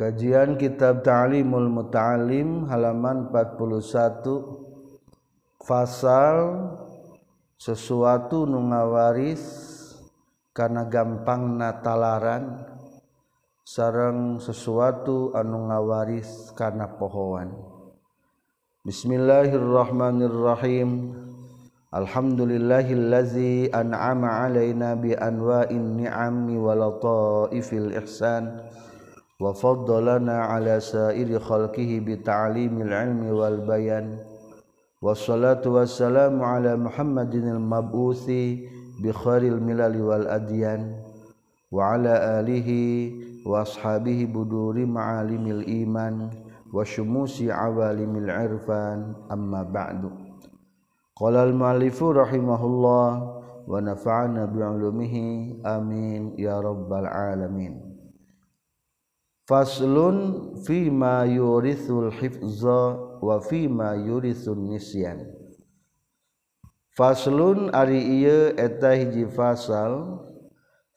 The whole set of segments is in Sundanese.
Kajian Kitab Ta'limul Muta'alim halaman 41 Fasal sesuatu nu ngawaris karena gampang natalaran sarang sesuatu anu ngawaris karena pohoan. Bismillahirrahmanirrahim. Alhamdulillahillazi an'ama alaina bi anwa'in ni'ami wa lataifil ihsan وفضلنا على سائر خلقه بتعليم العلم والبيان. والصلاة والسلام على محمد المبعوث بخير الملل والأديان. وعلى آله وأصحابه بدور معالم الإيمان وشموس عوالم العرفان. أما بعد قال المؤلف رحمه الله ونفعنا بعلومه. آمين يا رب العالمين. faslun fi ma yurithul hifza wa fi ma yurithun nisyan. Faslun ari ieu eta hiji fasal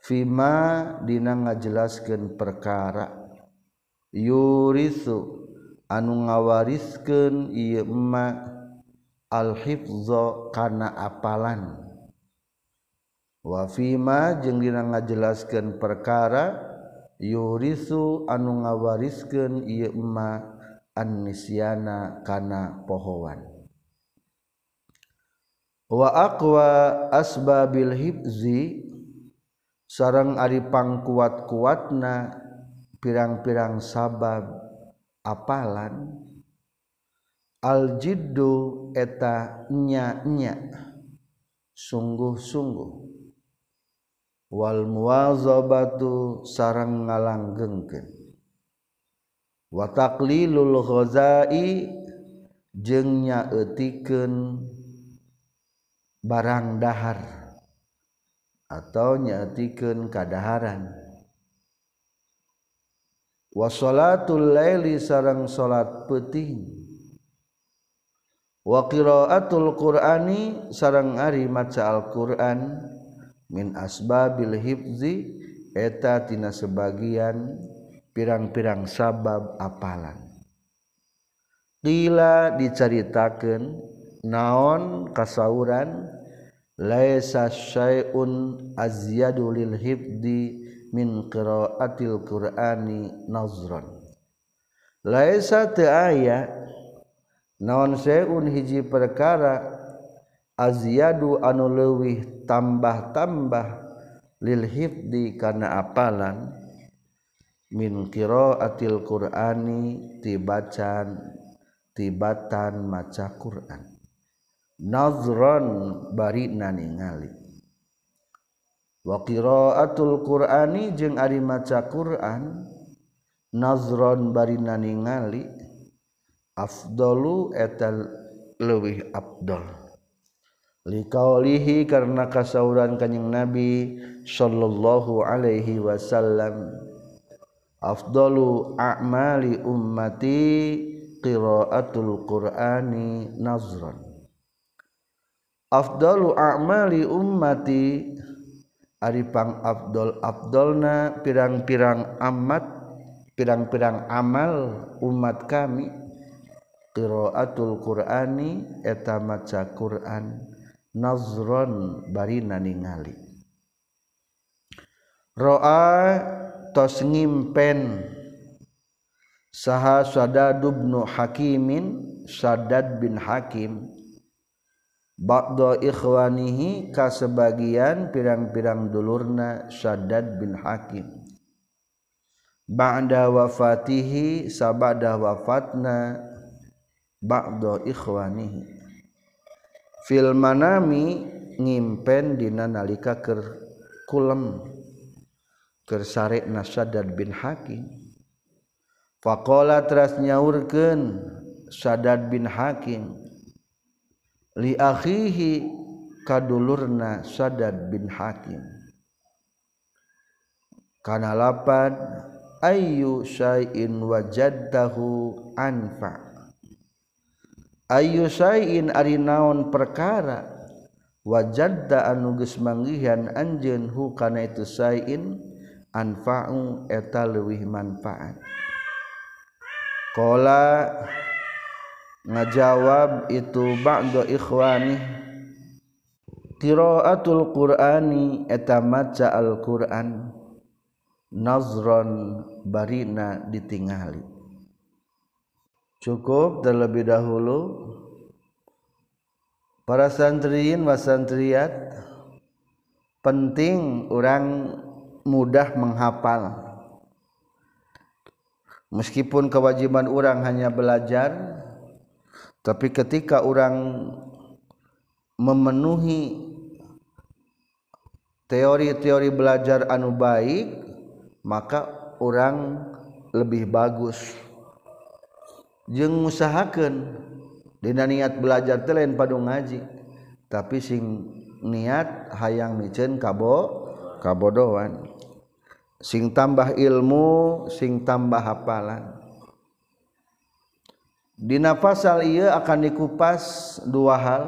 fi ma dina ngajelaskeun perkara. Yurithu anu ngawariskeun ieu ma al hifza kana apalan. Wa fi ma jeung dina ngajelaskeun perkara yurisu anu ngawariskeun ieu emma annisiana kana pohoan. Wa aqwa asbabil hibzi sareng ari pangkuat-kuatna pirang-pirang sabab apalan? Aljiddu eta nya-nya. Sungguh-sungguh. wal muwazabatu sarang ngalanggengkeun wa taqlilul ghazai jeung nyaeutikeun barang dahar atau nyaeutikeun kadaharan. Wa salatul laili sarang salat peuting. Wa qiraatul qur'ani sarang ari maca al-qur'an. min asbabil hibzi eta tina sebagian pirang-pirang sabab apalan. Tila diceritakan naon kasauran laisa syai'un azyadu lil hibdi min qiraatil qur'ani nazran laisa teu aya naon syai'un hiji perkara aziyadu anu leuwih tambah-tambah lil hifdi kana apalan? Min qiraatil qur'ani tibacan tibatan maca Quran. Nazron bari ningali wa qiraatul qur'ani jeung ari maca Quran nazron bari ningali afdalu etal leuwih afdal likaulihi karena kasauran kanyang nabi sallallahu alaihi wasallam. Afdalu a'mali ummati qiraatul qur'ani nazran. Afdalu a'mali ummati ari pang afdol afdolna pirang-pirang amat pirang-pirang amal umat kami. Qiraatul qur'ani eta maca qur'an nazron barina ningali roa tos ngimpen. Saha sadad ibnu hakimin sadad bin hakim. Ba'da ikhwanihi ka sebagian pirang-pirang dulurna sadad bin hakim. Ba'da wafatihi sabada wafatna ba'da ikhwanihi fil manami ngimpen dina nalika keur kulem keur sare nasadad bin hakim. Faqala teras nyaurkeun sadad bin hakim li akhihi kadulurna sadad bin hakim. Kana lapan ayyu syai'in wajadtahu anfa. Ayu sayin ari naon perkara? Wajadda anuges manggihan anjeun hu kana itu sayin anfa'u eta leuwih manfaat. Qala ngajawab itu ba'da ikhwani qiraatul qur'ani eta maca al-qur'an nazron barina ditingali. Cukup terlebih dahulu. Para santriin wasantriat penting orang mudah menghafal. Meskipun kewajiban orang hanya belajar tapi ketika orang memenuhi teori-teori belajar anu baik maka orang lebih bagus jeung usahakan Dina niat belajar teh lain padu ngaji. Tapi sing niat hayang micen kabo kabodohan. Sing tambah ilmu sing tambah hafalan. Dina pasal ieu akan dikupas dua hal.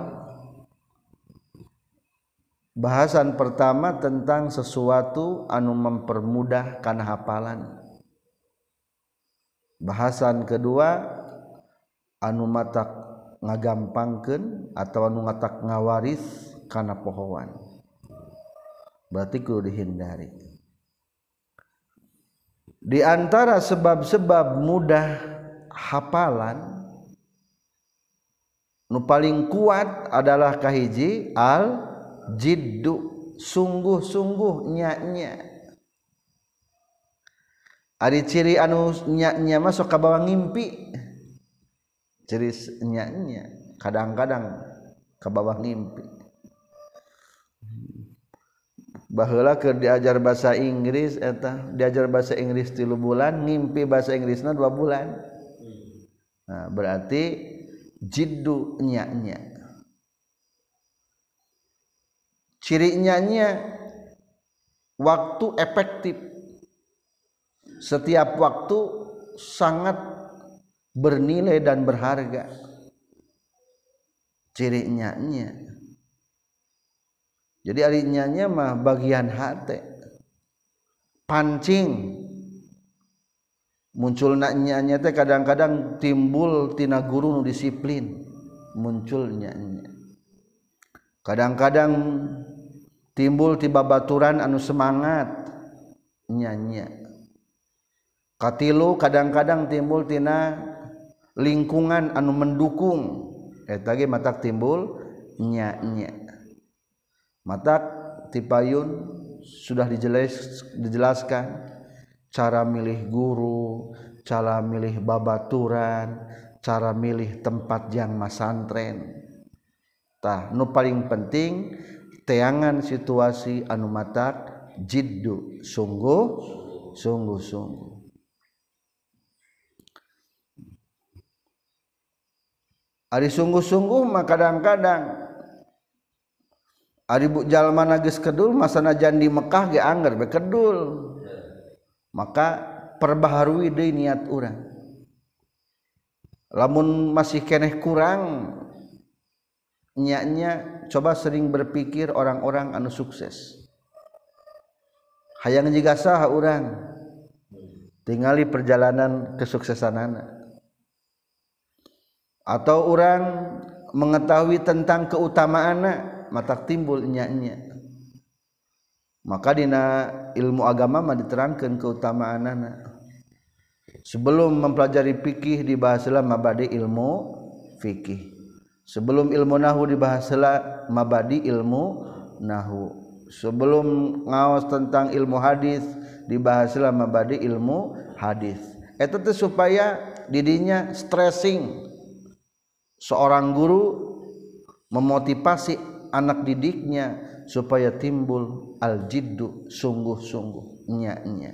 Bahasan pertama tentang sesuatu anu mempermudah karena hafalan. Bahasan kedua anu mata ngagampangkan atau anu ngatak ngawaris karena pohowan berarti kudu dihindari. Di antara sebab-sebab mudah hafalan nu paling kuat adalah kahiji al jiddu sungguh-sungguh nyanya. Ari ciri anu nyanya masuk ke bawah ngimpi. Ciri nya-nya kadang-kadang ke bawah ngimpi bahwa ke diajar bahasa Inggris eta diajar bahasa Inggris tilu bulan ngimpi bahasa Inggrisnya dua bulan. Nah, berarti jiddu nya-nya. Ciri nya-nya waktu efektif. Setiap waktu sangat bernilai dan berharga. Ciri nya-nya. Jadi arinyanya mah bagian hati pancing. Muncul naknya teh kadang-kadang timbul tina guru nu disiplin. Munculnya kadang-kadang timbul tiba baturan anu semangat. Nyanya. Katilu kadang-kadang timbul tina lingkungan anu mendukung. Eta ge matak timbul nya nya. Mata tipayun sudah dijelas, dijelaskan. Cara milih guru cara milih babaturan cara milih tempat yang masantren. Tah nu paling penting teangan situasi anu matak jiddu. Sungguh sungguh sungguh. Ari sungguh-sungguh mah kadang-kadang Ari jalma nagis kedul masana jandi Mekah ge angger be kedul. Maka perbaharui deui niat urang. Lamun masih keneh kurang nyanya coba sering berpikir orang-orang anu sukses. Hayang jiga saha urang tinggali perjalanan kesuksesan anak atau orang mengetahui tentang keutamaan mata timbul nyanya maka dina ilmu agama mah diterangkan keutamaan. Anak sebelum mempelajari fikih dibahas mabadi ilmu fikih. Sebelum ilmu nahu dibahas mabadi ilmu nahu. Sebelum ngawas tentang ilmu hadis dibahas mabadi ilmu hadis. Itu tuh supaya didinya stressing seorang guru memotivasi anak didiknya supaya timbul al-jiddu sungguh-sungguh nya-nya.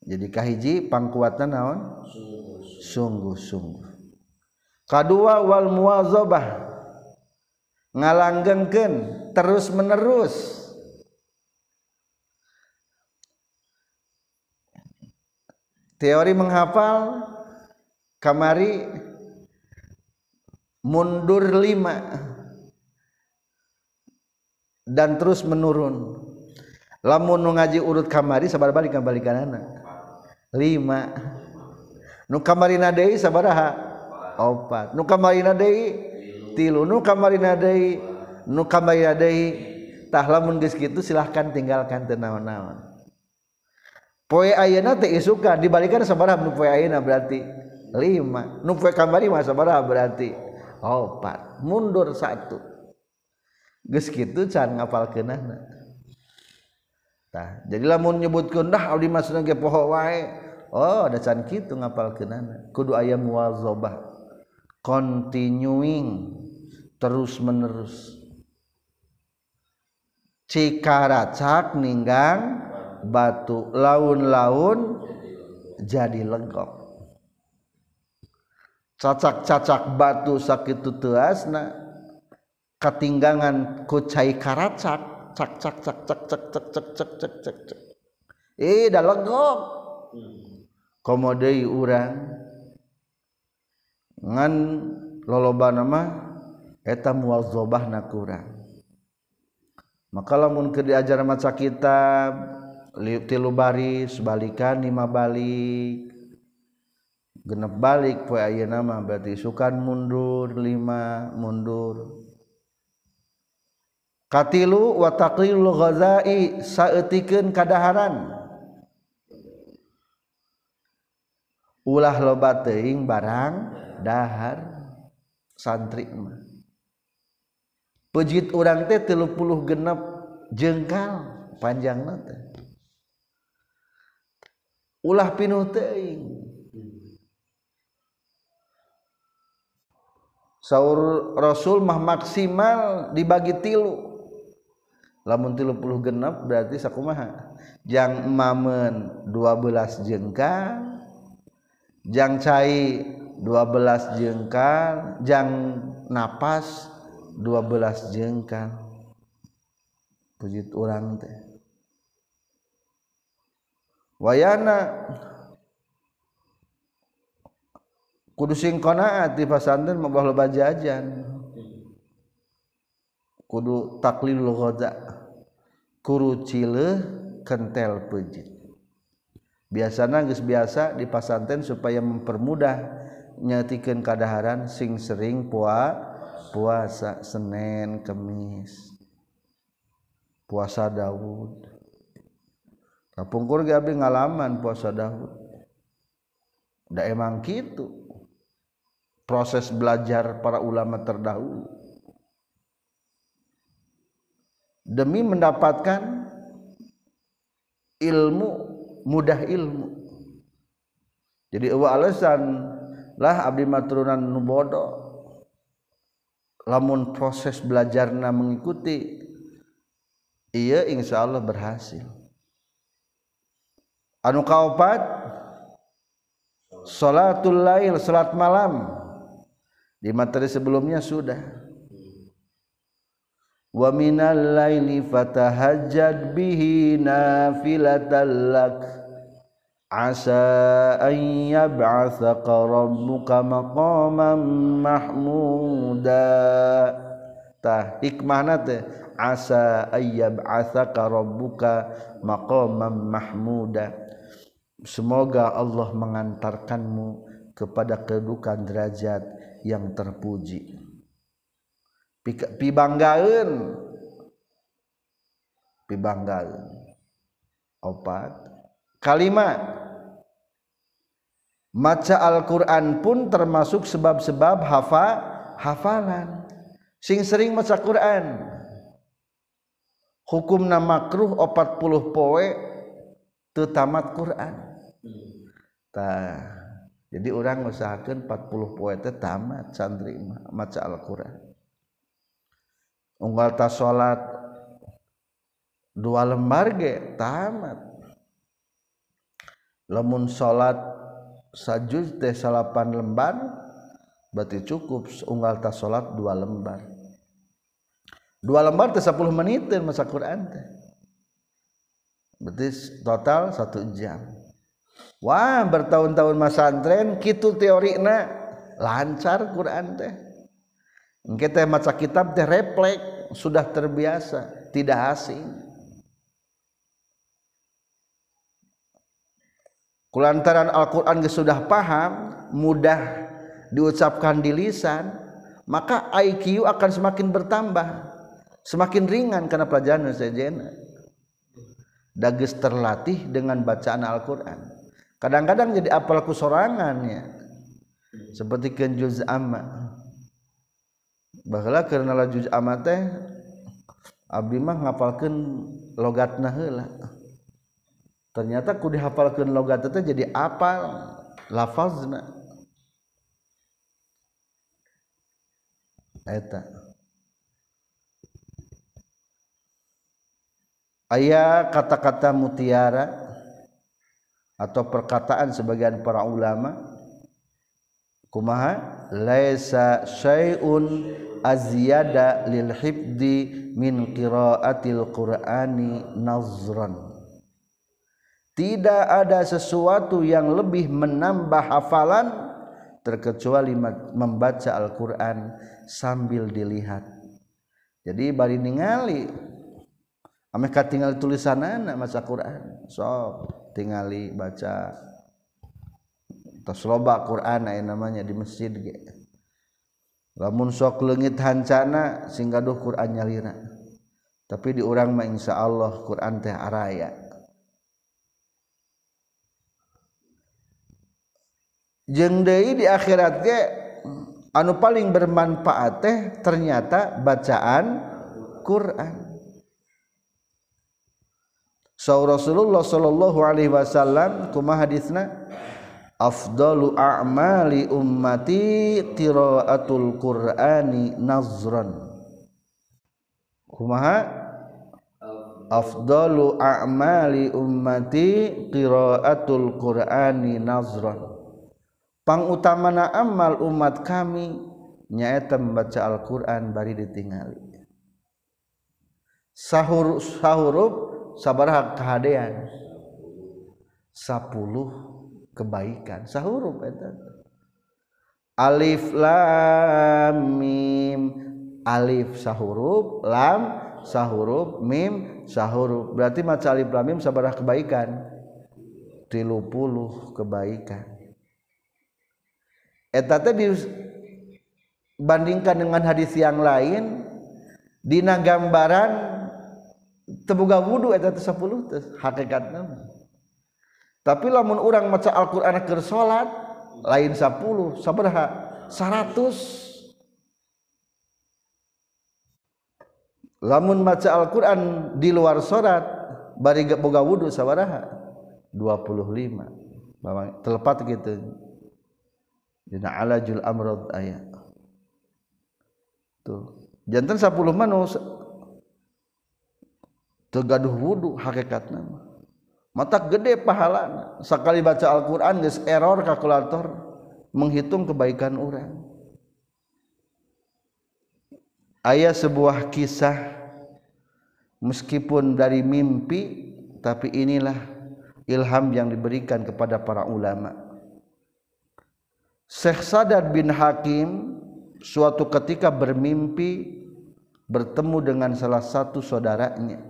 Jadi kahiji pangkuatan naon? Sungguh-sungguh. Kadua wal muwazabah. Ngalanggengkeun terus menerus teori menghafal kamari mundur lima dan terus menurun. Lamun ngaji urut kamari sabar balik balik anak. Lima. Nu kamari nadei sabaraha opat. Nu kamari nadei tilu. Nu kamari nadei nu kamari nadei. Tah lamun geus kitu silahkan tinggalkan teu naon-naon. Poe ayeuna teh isukan dibalikan sabaraha nu poe ayeuna berarti lima. Nu kamari mah sabaraha berarti. Opat. Mundur satu. Geus kitu can ngapalkeunana. Tah jadi lamun nyebutkeun dah abdi mah seneng ge poho wae. Oh ada can kitu ngapalkeunana. Kudu aya muwazabah continuing terus menerus cikaracak ninggang batu. Laun-laun jadi legok cacak-cacak batu sakit tuasna ketinggangan kucai karacak. Cak cak cak cak cak cak cak cak cak cak cak. Eh dah legok. Komodei urang. Ngan loloba nama eta mual na kurang maka lamun ke diajar maca kitab tilu baris balikan lima balik. genep balik poe ayeuna nama berarti sukan mundur lima mundur. Katilu wa taqlilul ghazai saeutikeun kadaharan. Ulah loba teuing barang dahar santri mah. Pejit urang teh 30 genep jengkal panjangna teh. Ulah pinuh teuing. Saur Rasul mah maksimal dibagi tilu. Lamun 30 genap berarti sakumaha? Jang mamen 12 jengkal jang cai 12 jengkal jang napas 12 jengkal. Pujit orang teh. Wayana kudu sing qanaat di pasantren mah loba jajan kudu taklilul ghaza kuru cile kentel pejit. Biasana geus biasa di pasantren supaya mempermudah nyatikeun kadaharan sing sering pua puasa Senin Kemis puasa Daud. Kapungkur ge abdi ngalaman puasa Daud. Da emang gitu proses belajar para ulama terdahulu. Demi mendapatkan ilmu mudah ilmu. Jadi eueuh alasan lah abdi maturunan nu bodoh. Lamun proses belajarna mengikuti iya insya Allah berhasil. Anu kaopat? Salatul lail salat malam di materi sebelumnya sudah. Wa minal laili fatahajjad bihi nafilatan lak. Asa an yab'athaka rabbuka maqaman mahmuda. Tah hikmahna teh. Asa an yab'athaka rabbuka maqaman mahmuda. Semoga Allah mengantarkanmu kepada kedudukan derajat yang terpuji. Pibanggaeun pibanggaeun opat. Kalimat. Maca Al-Qur'an pun termasuk sebab-sebab hafa hafalan. Sing sering maca Quran. Hukumna makruh 40 poe teu tamat Quran tah jadi orang usahakan 40 poe teh tamat santri maca Al-Qur'an. Unggal tas salat dua lembar ge tamat lamun salat sajuz teh salapan lembar berarti cukup. Unggal tas salat dua lembar. Dua lembar teh 10 menit teh maca Qur'an teh. Berarti total satu jam. Wah bertahun-tahun masa antren gitu teorina lancar Quran teh. Kita maca kitab teh refleks sudah terbiasa tidak asing. Kulantaran Al-Quran sudah paham mudah diucapkan di lisan maka IQ akan semakin bertambah semakin ringan karena pelajaran sejena dagis terlatih dengan bacaan Al-Quran kadang-kadang jadi apalku sorangannya seperti ke juz amma. Bahwa karena la juz amma teh abdi mah ngapalkeun logatna heula. Ternyata ku dihafalkeun logat teh jadi apal lafazna. Eta. Aya kata-kata mutiara atau perkataan sebagian para ulama kumaha? Laisa syai'un azyada lil hifdi min qiraatil qur'ani nazran. Tidak ada sesuatu yang lebih menambah hafalan terkecuali membaca Al-Qur'an sambil dilihat. Jadi bari ningali ameh tinggal tulisanana maca Quran. Sok tingali baca tos loba Quran aya namanya di masjid ge. Lamun sok leungit hancana sing gaduh Quran nyalira. tapi di urang mah insyaallah Quran teh araya. Jeung deui di akhirat ge anu paling bermanfaat teh ternyata bacaan Quran. Saur Rasulullah sallallahu alaihi wasallam kumaha hadisna afdalu a'mali ummati qiraatul qur'ani nazran. Kumaha? Afdalu a'mali ummati qiraatul qur'ani nazran. Utamana amal umat kami nyaeta membaca Alquran bari ditingali. Sahur sahuruf sabarha kehadean. 10 kebaikan. Sahuruf eta. Alif lam mim. Alif sahuruf lam sahuruf mim sahuruf. Berarti maca alif lam mim sabarha kebaikan? 30 kebaikan. Dibandingkan dengan hadits yang lain Dina gambaran tebuka wudhu eta teh 10 teh hakikatna tapi lamun orang maca Al-Qur'an keur salat lain 10 sabaraha 100 lamun maca Al-Qur'an di luar salat bari boga wudhu sabaraha 25 bawang telepat gitu. Dina alajul amrad ayat tuh. Jantan 10 manus tegaduh wudu hakikatna mata gede pahala sekali baca Al-Qur'an error kalkulator menghitung kebaikan orang. Ayat sebuah kisah meskipun dari mimpi tapi inilah ilham yang diberikan kepada para ulama. Syekh Sadad bin Hakim suatu ketika bermimpi bertemu dengan salah satu saudaranya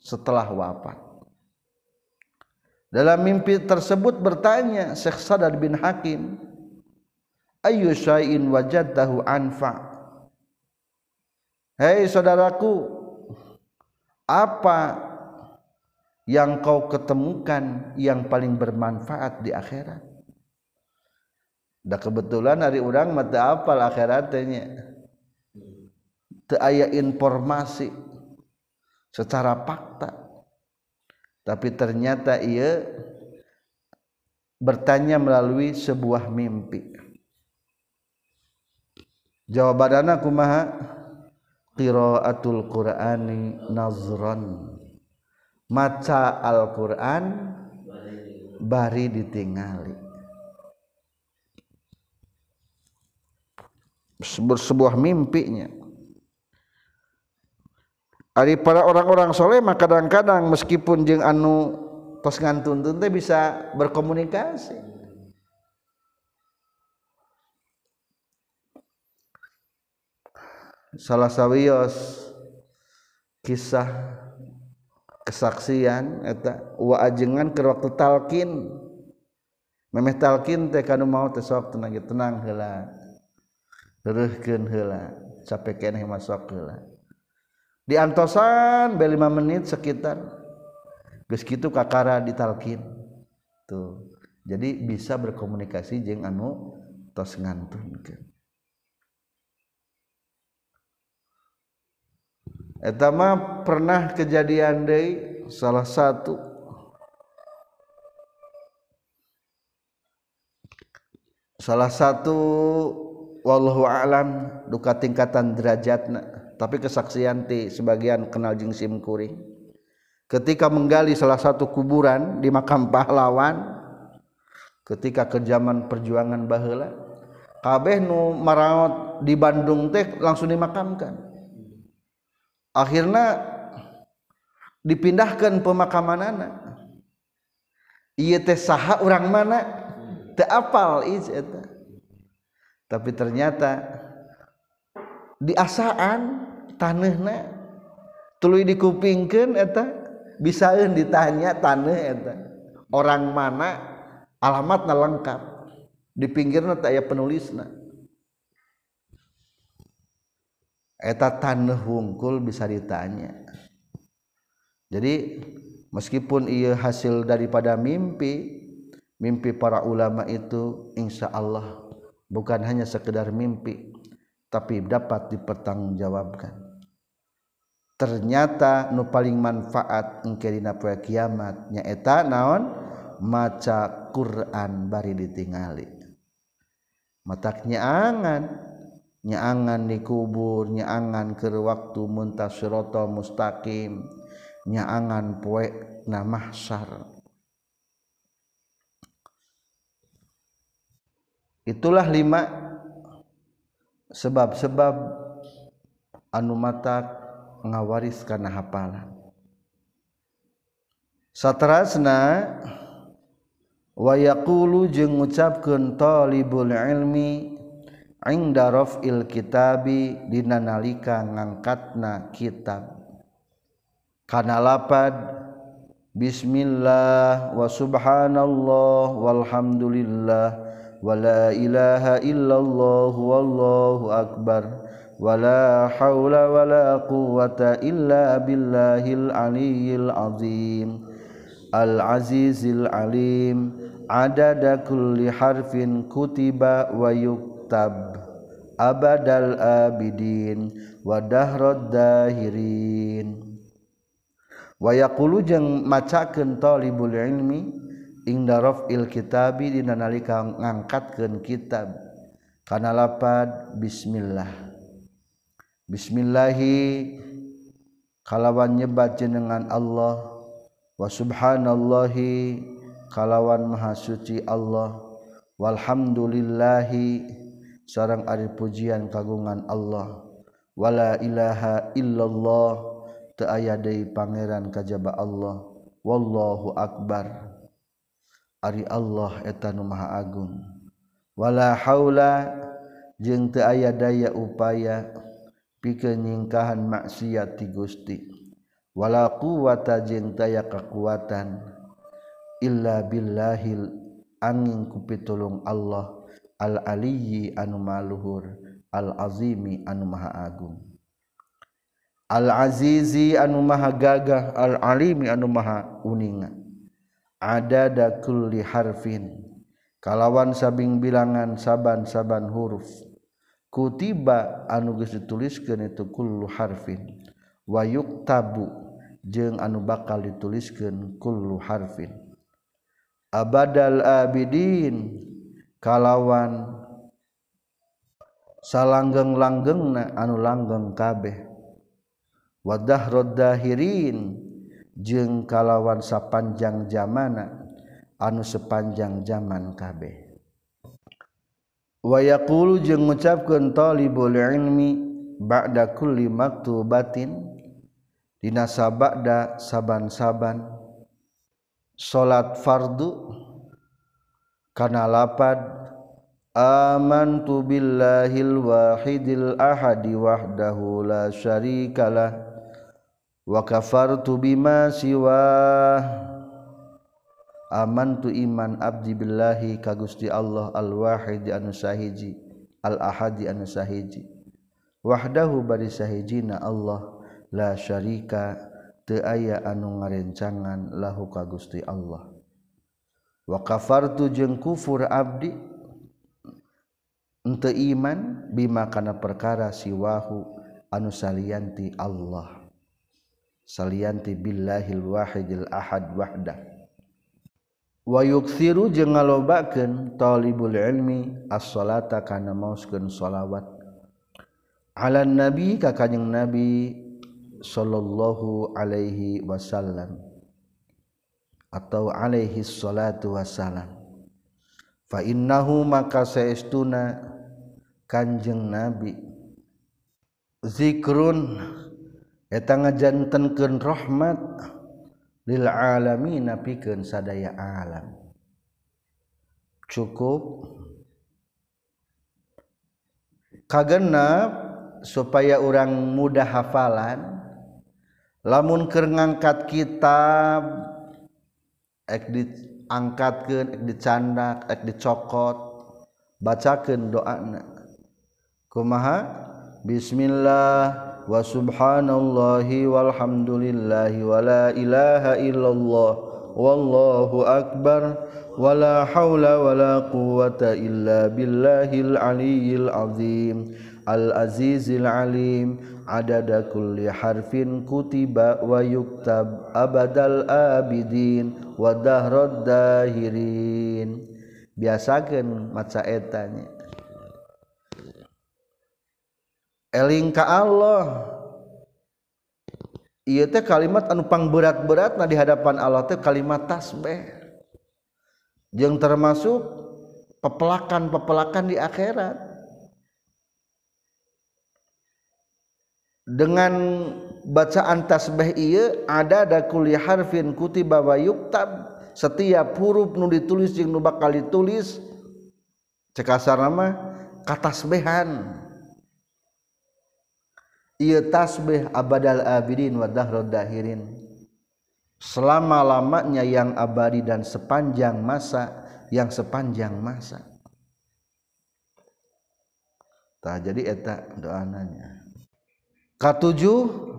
setelah wafat. Dalam mimpi tersebut bertanya Syekh Sadad bin Hakim, "Ayyu syai'in wajadtahu anfa?" Hei saudaraku, apa yang kau ketemukan yang paling bermanfaat di akhirat? dah kebetulan hari orang mata apal akhiratnya aya informasi secara fakta. Tapi ternyata ia bertanya melalui sebuah mimpi. Jawaban kumaha? Qiraatul qur'ani nazran maca Al-Qur'an bari ditingali. Sebuah mimpinya Ari para orang-orang soleh mah kadang-kadang meskipun jeung anu tos ngantun teh bisa berkomunikasi. Salah sawios kisah kesaksian eta wa ajengan ke waktu talkin memeh talkin teh kanu mau teh sok tenang tenang heula. Teruskeun heula capek keneh masuk heula. Di antosan be 5 menit sekitar. Geus kitu kakara ditalkin. Tuh. Jadi bisa berkomunikasi jeung anu tos ngantunkeun. Eta mah pernah kejadian deui salah satu. Salah satu wallahu alam duka tingkatan derajatna tapi kesaksian ti sebagian kenal jingsim kuring ketika menggali salah satu kuburan di makam pahlawan ketika ke zaman perjuangan baheula kabeh nu maraot di Bandung teh langsung dimakamkan. Akhirnya dipindahkan pemakaman anak iya teh saha orang mana? Teh apal tapi ternyata diasaan tanahnya tulu dikupingkaneta bisa ditanya tanah orang mana alamatnya lengkap. Di pinggir ya penulis eta tanah hungkul bisa ditanya. Jadi meskipun ia hasil daripada mimpi mimpi para ulama itu insya Allah bukan hanya sekedar mimpi tapi dapat dipertanggungjawabkan. Ternyata nu paling manfaat engkedina poe kiamat nyaeta naon? Maca Quran bari ditingali. Matak nyaangan nyaangan di kubur nyaangan ke waktu muntasirata mustaqim nyaangan poe na mahsyar. Itulah lima sebab-sebab anu mata ngawaris karena hafalan satrasna wayakulu jeung ngucapkeun talibul ilmi inda rafil kitabi dina nalika ngangkatna kitab. Kana lapad bismillah wa subhanallah walhamdulillah. wala ilaha illallah wallahu akbar. Wala haula wala quwata illa billahil aliyil azim. Al azizil alim. Adada kulli harfin kutiba wa yuktab. Abadal abidin wa dahrad dahirin. Wa yaqulu jeung macakeun talibul ilmi inda il kitabi dina nalika ngangkatkeun kitab. Kana lapad bismillah. Bismillahi kalawan nyebat jenengan Allah. Wa subhanallahi kalawan maha suci Allah. Walhamdulillahi sareng ari pujian kagungan Allah. Wala ilaha illallah teu aya deui pangeran kajaba Allah. Wallahu akbar Ari Allah etan Maha Agung. Wala haula jeung teu aya daya upaya pikeun nyingkahan maksiat ti Gusti. Wala quwata jeung teu aya kakuatan illa billahil angin ku pitulung Allah al aliyyi anu maluhur al azimi anu maha agung. Al azizi anu maha gagah al alimi anu maha uningan ada dakulli harfin. Kalawan sabing bilangan saban-saban huruf. Kutiba anuges dituliskan itu kullu harfin. Wayuk tabu jeung anu bakal dituliskan kullu harfin. Abadal abidin kalawan salanggeng-langgeng anu langgeng kabeh. Wadah roddahirin jeung kalawan sapanjang zamana anu sepanjang zaman kabeh. Wayakulu jeung ngucapkeun talibul ilmi ba'da kulli maktubatin. Dina sabada saban-saban. Salat fardu kana lapad amantu billahil wahidil ahadi wahdahu la syarikalah wakafar tubima siwa aman tu iman abdi billahi ka Gusti Allah al-wahid anu sahiji al-ahadi anu sahiji. Wahdahu bari sahijina Allah la syarika teu aya anu ngarencangan lahu ka Gusti Allah. Wa kafartu jeung kufur abdi ente iman bima kana perkara siwahu anu salianti Allah. salianti billahil wahidil ahad wahdah. Wa yuksiru jeung ngalobakeun talibul ilmi as-salata kana mauskeun shalawat ala nabi ka kanjing nabi sallallahu alaihi wasallam. Atau alaihi salatu wasallam fa innahu maka saestuna kanjeng nabi. Zikrun eta ngajantenkeun rahmat lil alamin pikeun sadaya alam. Cukup kagenap supaya orang mudah hafalan lamun keur ngangkat kitab ek diangkatkeun ek dicandak ek dicokot bacakeun doana kumaha? Bismillah. wa subhanallahi walhamdulillahi wala ilaha illallah. Wallahu akbar. Wala haula wala quwata illa billahil aliyyil azim. Al azizil alim. Adada kulli harfin kutiba wa yuktab abadal abidin wa dahrad dahirin. Biasakeun maca etanya. Elingka Allah. Iya teh kalimat anupang berat-berat nah di hadapan Allah teh kalimat tasbih. Yang termasuk pepelakan-pepelakan di akhirat. Dengan bacaan tasbih iya ada ada kuliah harfin kutiba wa yuktab. Setiap huruf nu ditulis jeung nu bakal ditulis. Cekasar nama katasbehan tasbih abadal Abidin wadahrodahirin selama-lamanya yang abadi dan sepanjang masa yang sepanjang masa. Tak jadi etak doananya K7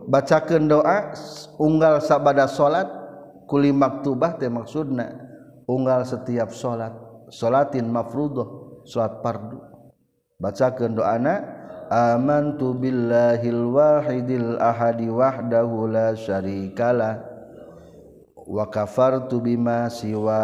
bacakan doa unggal sabada salat kulimaktubah teh maksudna unggal setiap salat salatin mafrudoh salat pardu bacakan doana amantu billahil wahidil ahadi wahdahu la syarikalah. Wa kafartu bima siwa.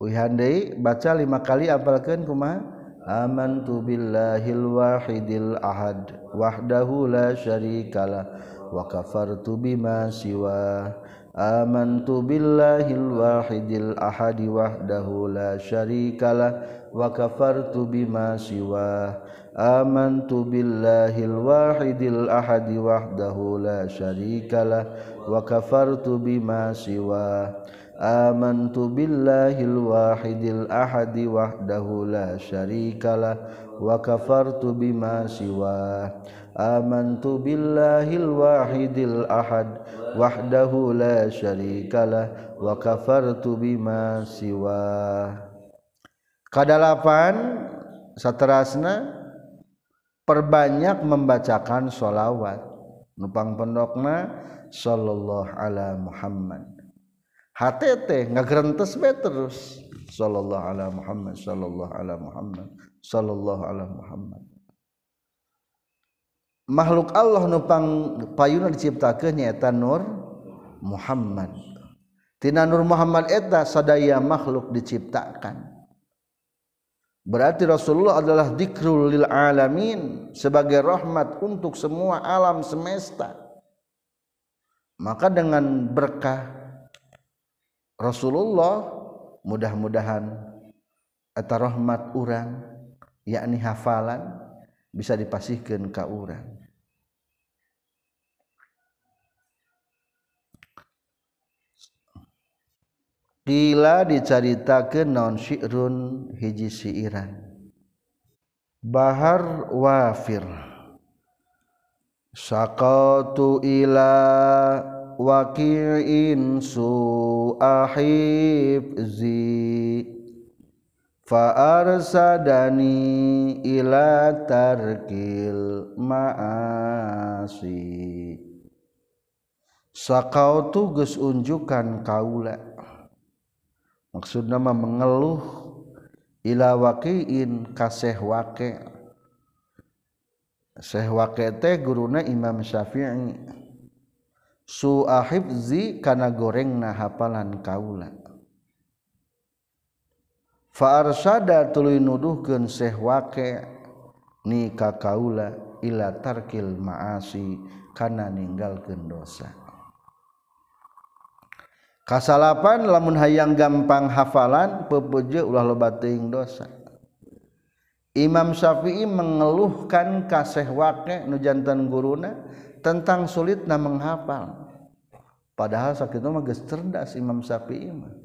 Wihandai baca lima kali apalkan kuma amantu billahil wahidil ahad wahdahu la syarikalah. Wa kafartu bima siwa. Amantu billahil wahidil ahadi wahdahu la syarikalah wa kafartu bima siwa amantu billahil wahidil ahadi wahdahu la syarikalah wa kafartu bima siwa amantu billahil wahidil ahadi wahdahu la syarikalah wa kafartu bima siwa amantu billahil wahidil ahad wahdahu la syarikalah wa kafartu bima siwa. Kadalapan saterasna perbanyak membacakan sholawat. Nupang pendokna sallallahu ala Muhammad. HTT nggak gerentes be terus. Sallallahu ala Muhammad sallallahu ala Muhammad sallallahu ala Muhammad makhluk Allah nupang payuna diciptakeun nyaeta nur Muhammad tina nur Muhammad eta sadaya makhluk diciptakan Berarti Rasulullah adalah dikrul lil alamin sebagai rahmat untuk semua alam semesta. Maka dengan berkah Rasulullah mudah-mudahan eta rahmat urang yakni hafalan bisa dipasihkan ke urang. Qila dicaritakeun naon syi'run hiji siiran. Bahar wafir. Saqatu ila wakilin suahibzi faarsadani ila tarkil ma'asi. Sakau tugas unjukan kaula. Maksud nama mengeluh ila wakiin kasih wake Syekh wake teh guruna Imam Syafi'i. Suahibzi kana goreng na hafalan kaula Farsada tuluy nuduhkeun Syekh wake ni ka kaula ila tarkil maasi kana ninggalkeun dosa. Kasalapan lamun hayang gampang hafalan pepeje ulah loba teuing dosa. Imam Syafi'i mengeluhkan kasih wake nu jantan guruna tentang sulitna menghafal. Padahal sakit mah geus cerdas Imam Syafi'i mah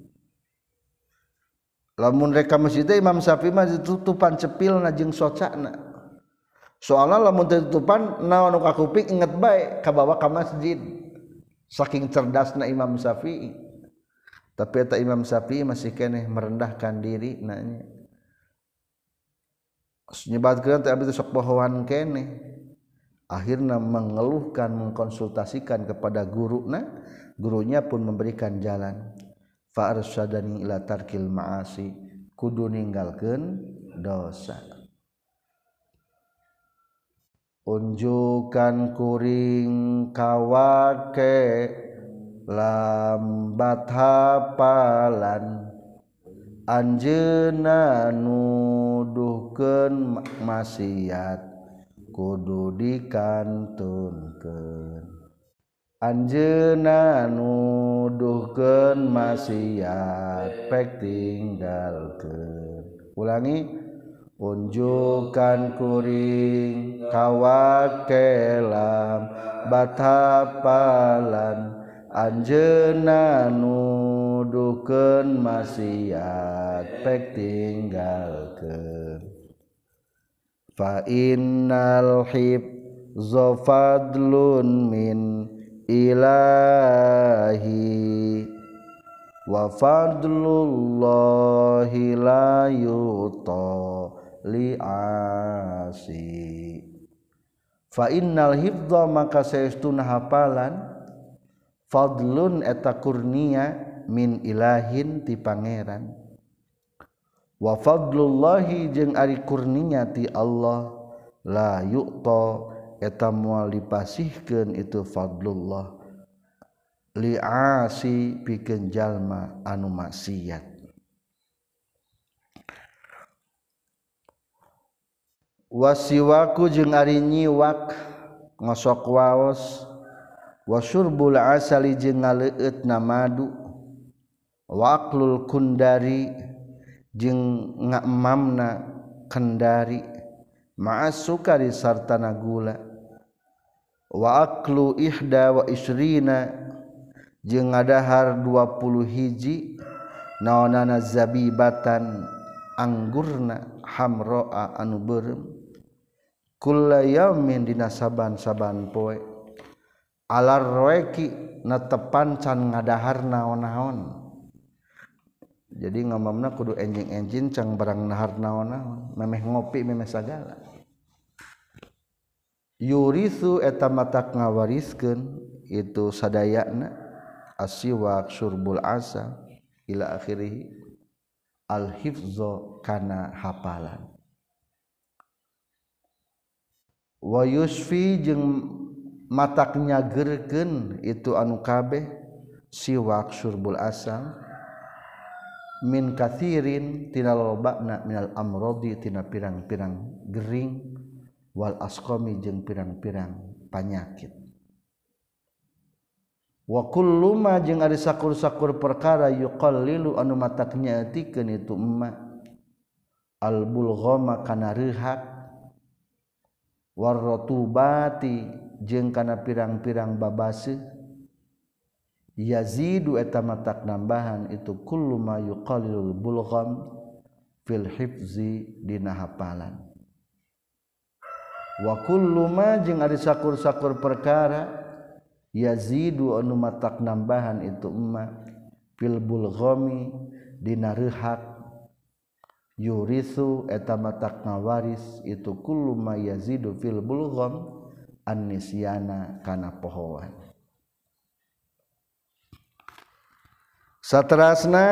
lamun reka masjid Imam Syafi'i mah ditutupan cepil najeng socana soalnya lamun tutupan naon nu kakuping inget baik kabawa ka masjid. Saking cerdasna Imam Syafi'i. Tapi eta Imam Syafi'i masih keneh merendahkan diri nanya. Nyebatkeun teh abdi sok bohoan keneh. Akhirnya mengeluhkan mengkonsultasikan kepada guruna gurunya pun memberikan jalan. fa'arsadani ila tarkil ma'asi. Kudu ninggalkeun dosa. Unjukan kuring kawake lambat hapalan anjena nuduhkeun maksiat kudu dikantunkeun. Anjena nuduhken maksiat pek tinggalkan ulangi unjukan kuring kawakelam batapalan. Anjena nuduhken maksiat pek tinggalkan fa innal hib zofadlun min ilahi. Wafadlullahi la yuto liasi fa innal hifdha maka saestuna hafalan fadlun eta kurnia min ilahin ti pangeran. Wa fadlullahi jeung ari kurnia ti Allah la yuqta eta moal dipasihkeun itu fadlullah. Liasi pikeun jalma anu maksiat. Wasiwaku jeung ari nyiwak ngosok waos. Wasurbul asali jeung ngaleueutna madu. Waqlul kundari jeung ngaemamna kendari. Ma'as sukari sartana gula. waaklu ihda wa isrina jeung ngadahar 20 hiji naonana zabibatan anggurna hamroa anu beureum kullayamin dina saban-saban poe alar roeki natepan can ngadahar naon-naon. Jadi ngomongna kudu enjing-enjing can barang nahar naon-naon memeh ngopi memeh sagala. yurisu eta mata ngawariskeun itu sadayana asiwak surbul asa ila akhirih al hifzo kana hafalan. Wa yusfi jeung matak nyagerkeun itu anu kabeh siwak surbul asal min kathirin tina lobakna minal amrodi tina pirang-pirang gering. wal askomi jeung pirang-pirang panyakit. Wa kullu ma jeung ari sakur-sakur perkara yuqallilu anu matak nyaetikeun itu emma. Al bulghama kana rehak warratubati jeung kana pirang-pirang babase. Yazidu eta matak nambahan itu kullu ma yuqallilul bulgham fil hifzi dina hafalan. wakulluma jeung ari sakur-sakur perkara yazidu anu matak nambahan itu emma fil bulghami dina rehat yurisu eta matak ngawaris itu kullu ma yazidu fil bulgham annisyana kana pohoan. Saterasna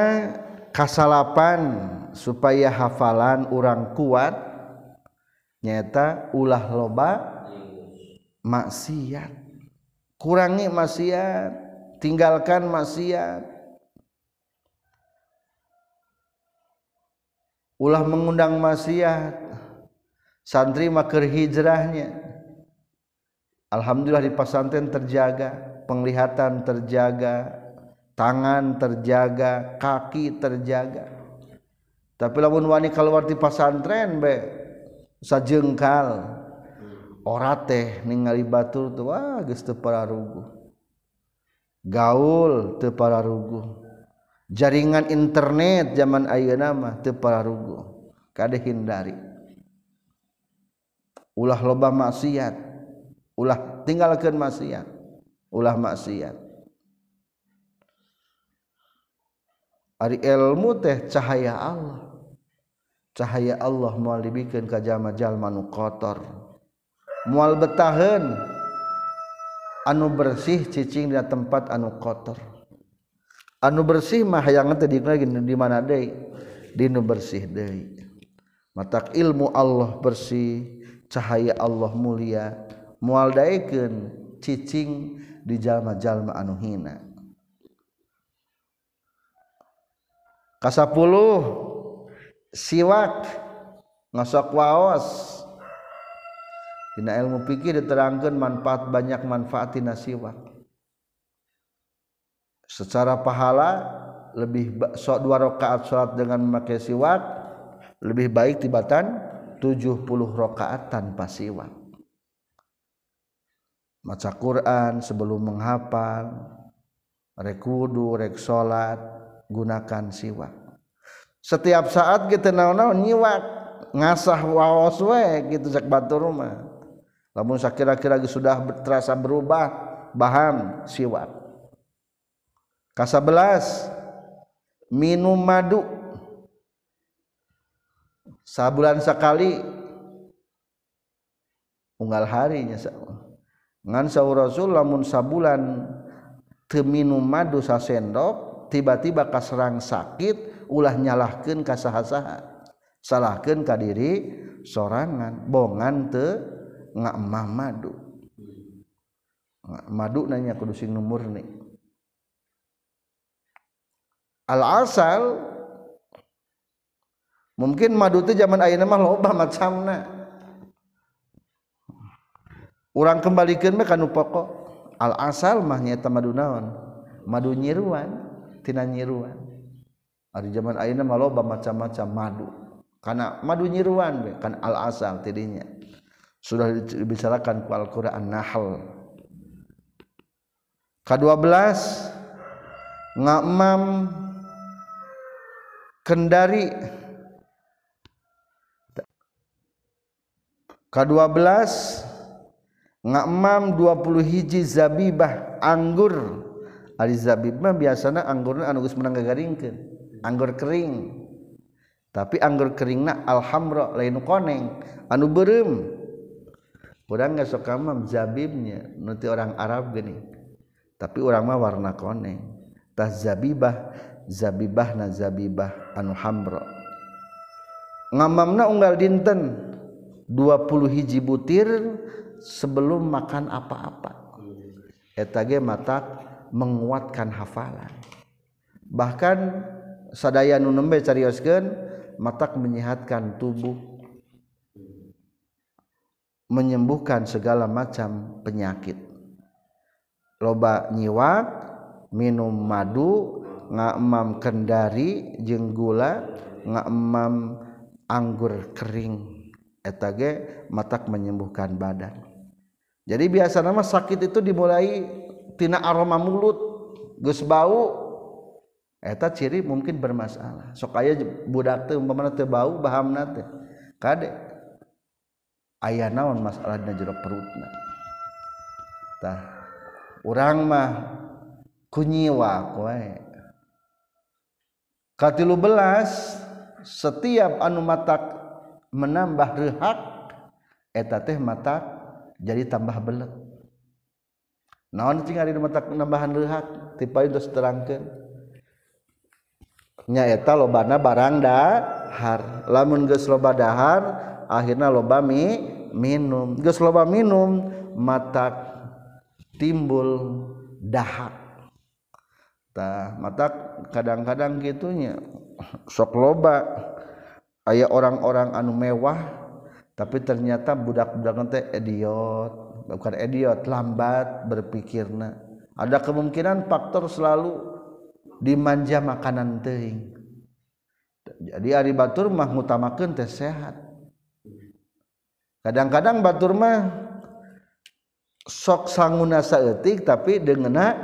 kasalapan supaya hafalan orang kuat nyata ulah loba maksiat. Kurangi maksiat tinggalkan maksiat. Ulah mengundang maksiat. Santri makar hijrahnya. Alhamdulillah di pasantren terjaga penglihatan terjaga tangan terjaga kaki terjaga. Tapi lamun wani keluar di pasantren be sajengkal. Ora teh ningali batur tua geus teu pararuguh gaul teu pararuguh jaringan internet zaman ayeuna mah teu pararuguh kade hindari ulah loba maksiat. Ulah tinggalkeun maksiat. Ulah maksiat. Ari ilmu teh cahaya Allah. cahaya Allah mual dibikin ka jalma-jalma nu kotor. Mual betahan anu bersih cicing di tempat anu kotor. Anu bersih mah yang teh di di mana deui? Di nu bersih deui. Matak ilmu Allah bersih cahaya Allah mulia mual daekeun cicing di jalma-jalma anu hina. Kasapuluh siwak ngosok waos Dina ilmu fikih diterangkan manfaat banyak manfaat siwak. Secara pahala lebih so, dua rakaat sholat dengan memakai siwak lebih baik tibatan 70 rakaat tanpa siwak. Maca Quran sebelum menghafal, rek wudu, rek sholat, gunakan siwak. Setiap saat kita naon-naon nyiwak, ngasah waos gitu sak batur rumah. Namun kira-kira sudah terasa berubah bahan siwak. Kasabelas minum madu. Sabulan sekali unggal harinya ngan sahur Rasul lamun sabulan teu minum madu sasendok tiba-tiba kaserang sakit ulah nyalahkan kasaha-saha salahkan kadiri sorangan bongan te ngamah madu madu nanya kudu sing murni al asal mungkin madu teh zaman ayeuna mah loba macamna. Urang kembalikan mah kanu pokok. Al asal mah nyaeta madu naon? Madu nyiruan tina nyiruan. hari zaman ayeuna mah loba macam-macam madu. Karena madu nyiruan be kan al asam tidinya sudah dibicarakan ku Al-Qur'an Nahl. Ka-12 ngamam kendari. Ka-12 ngamam 20 hiji zabibah anggur. Ari zabibah biasanya anggurna anu geus menang gagaringkeun anggur kering. Tapi anggur keringna alhamra lain koneng. Anu beureum orang nggak suka mah zabibnya. Nanti orang Arab gini. Tapi orang mah warna koneng. Tah zabibah zabibah na zabibah anu hamro ngamamna unggal dinten? 20 hiji butir sebelum makan apa-apa. Etage mata menguatkan hafalan. Bahkan sadaya nu nembe carioskeun matak menyehatkan tubuh. Menyembuhkan segala macam penyakit. Loba nyiwak minum madu ngamam kendari jeung gula ngamam anggur kering etage matak menyembuhkan badan. Jadi biasa nama sakit itu dimulai tina aroma mulut geus bau eta ciri mungkin bermasalah. Sok aya budak teu umpamana teu bau bahamna teh. Kade? Aya naon masalah dina jero perutna? Tah urang mah kunyiwa koe. Katilu belas setiap anu matak menambah rehak eta teh matak jadi tambah belet. Naon cing ari matak nambahan rehak? Tipe itu terangkeun. nyaeta lobana barang dahar. Lamun geus loba dahar akhirna loba mi minum. Geus loba minum mata timbul dahak. Tah mata kadang-kadang gitunya sok loba. Aya orang-orang anu mewah tapi ternyata budak-budak nanti idiot. Bukan idiot lambat berpikirna. Ada kemungkinan faktor selalu dimanja makanan teing jadi Ari Batur mah ngutamakan teh sehat. Kadang-kadang Batur mah sok sanguna saetik tapi dengena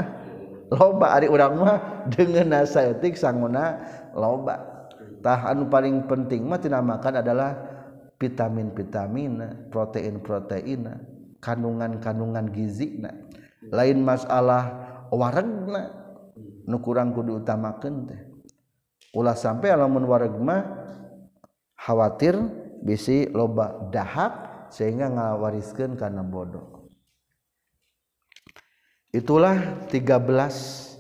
loba. Ari urang mah dengena saetik sanguna loba. Tah anu paling penting mah dinamakan adalah vitamin vitamin protein protein kandungan-kandungan gizi lain masalah waregna nu kurang kudu utamakeun teh. Ulah sampai lamun wareg mah khawatir bisi loba dahak sehingga ngawariskeun kana bodoh itulah 13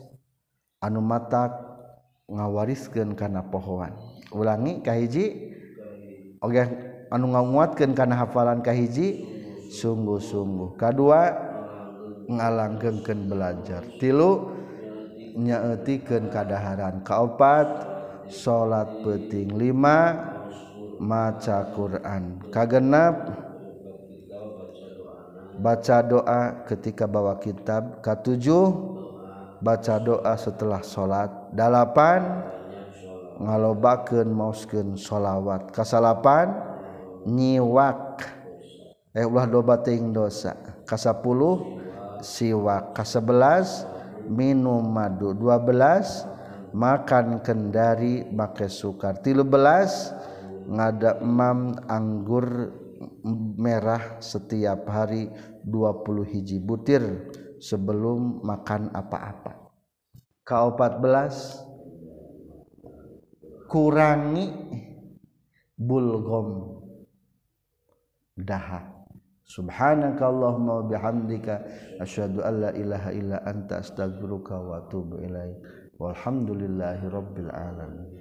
anu matak ngawariskeun kana pohoan. Ulangi kahiji oge anu nguatkeun kana hafalan kahiji sungguh-sungguh. Kadua ngalanggengkeun belajar. Tilu nyaetikan keadaran kaopat salat peting 5 maca Quran kagenap baca doa ketika bawa kitab ketujuh baca doa setelah salat 8 ngalobakeun mauskeun shalawat kasalapan nyiwak. Eh ulah doba ting dosa kasapuluh siwak kasebelas minum madu. 12 makan kendari make sukar. 13 ngada emam anggur merah setiap hari 20 hiji butir sebelum makan apa-apa. Ke-14 kurangi bulgom daha subhanakallahumma bihamdika asyhadu an la ilaha illa anta astaghfiruka wa atubu ilaik. Walhamdulillahi rabbil alamin.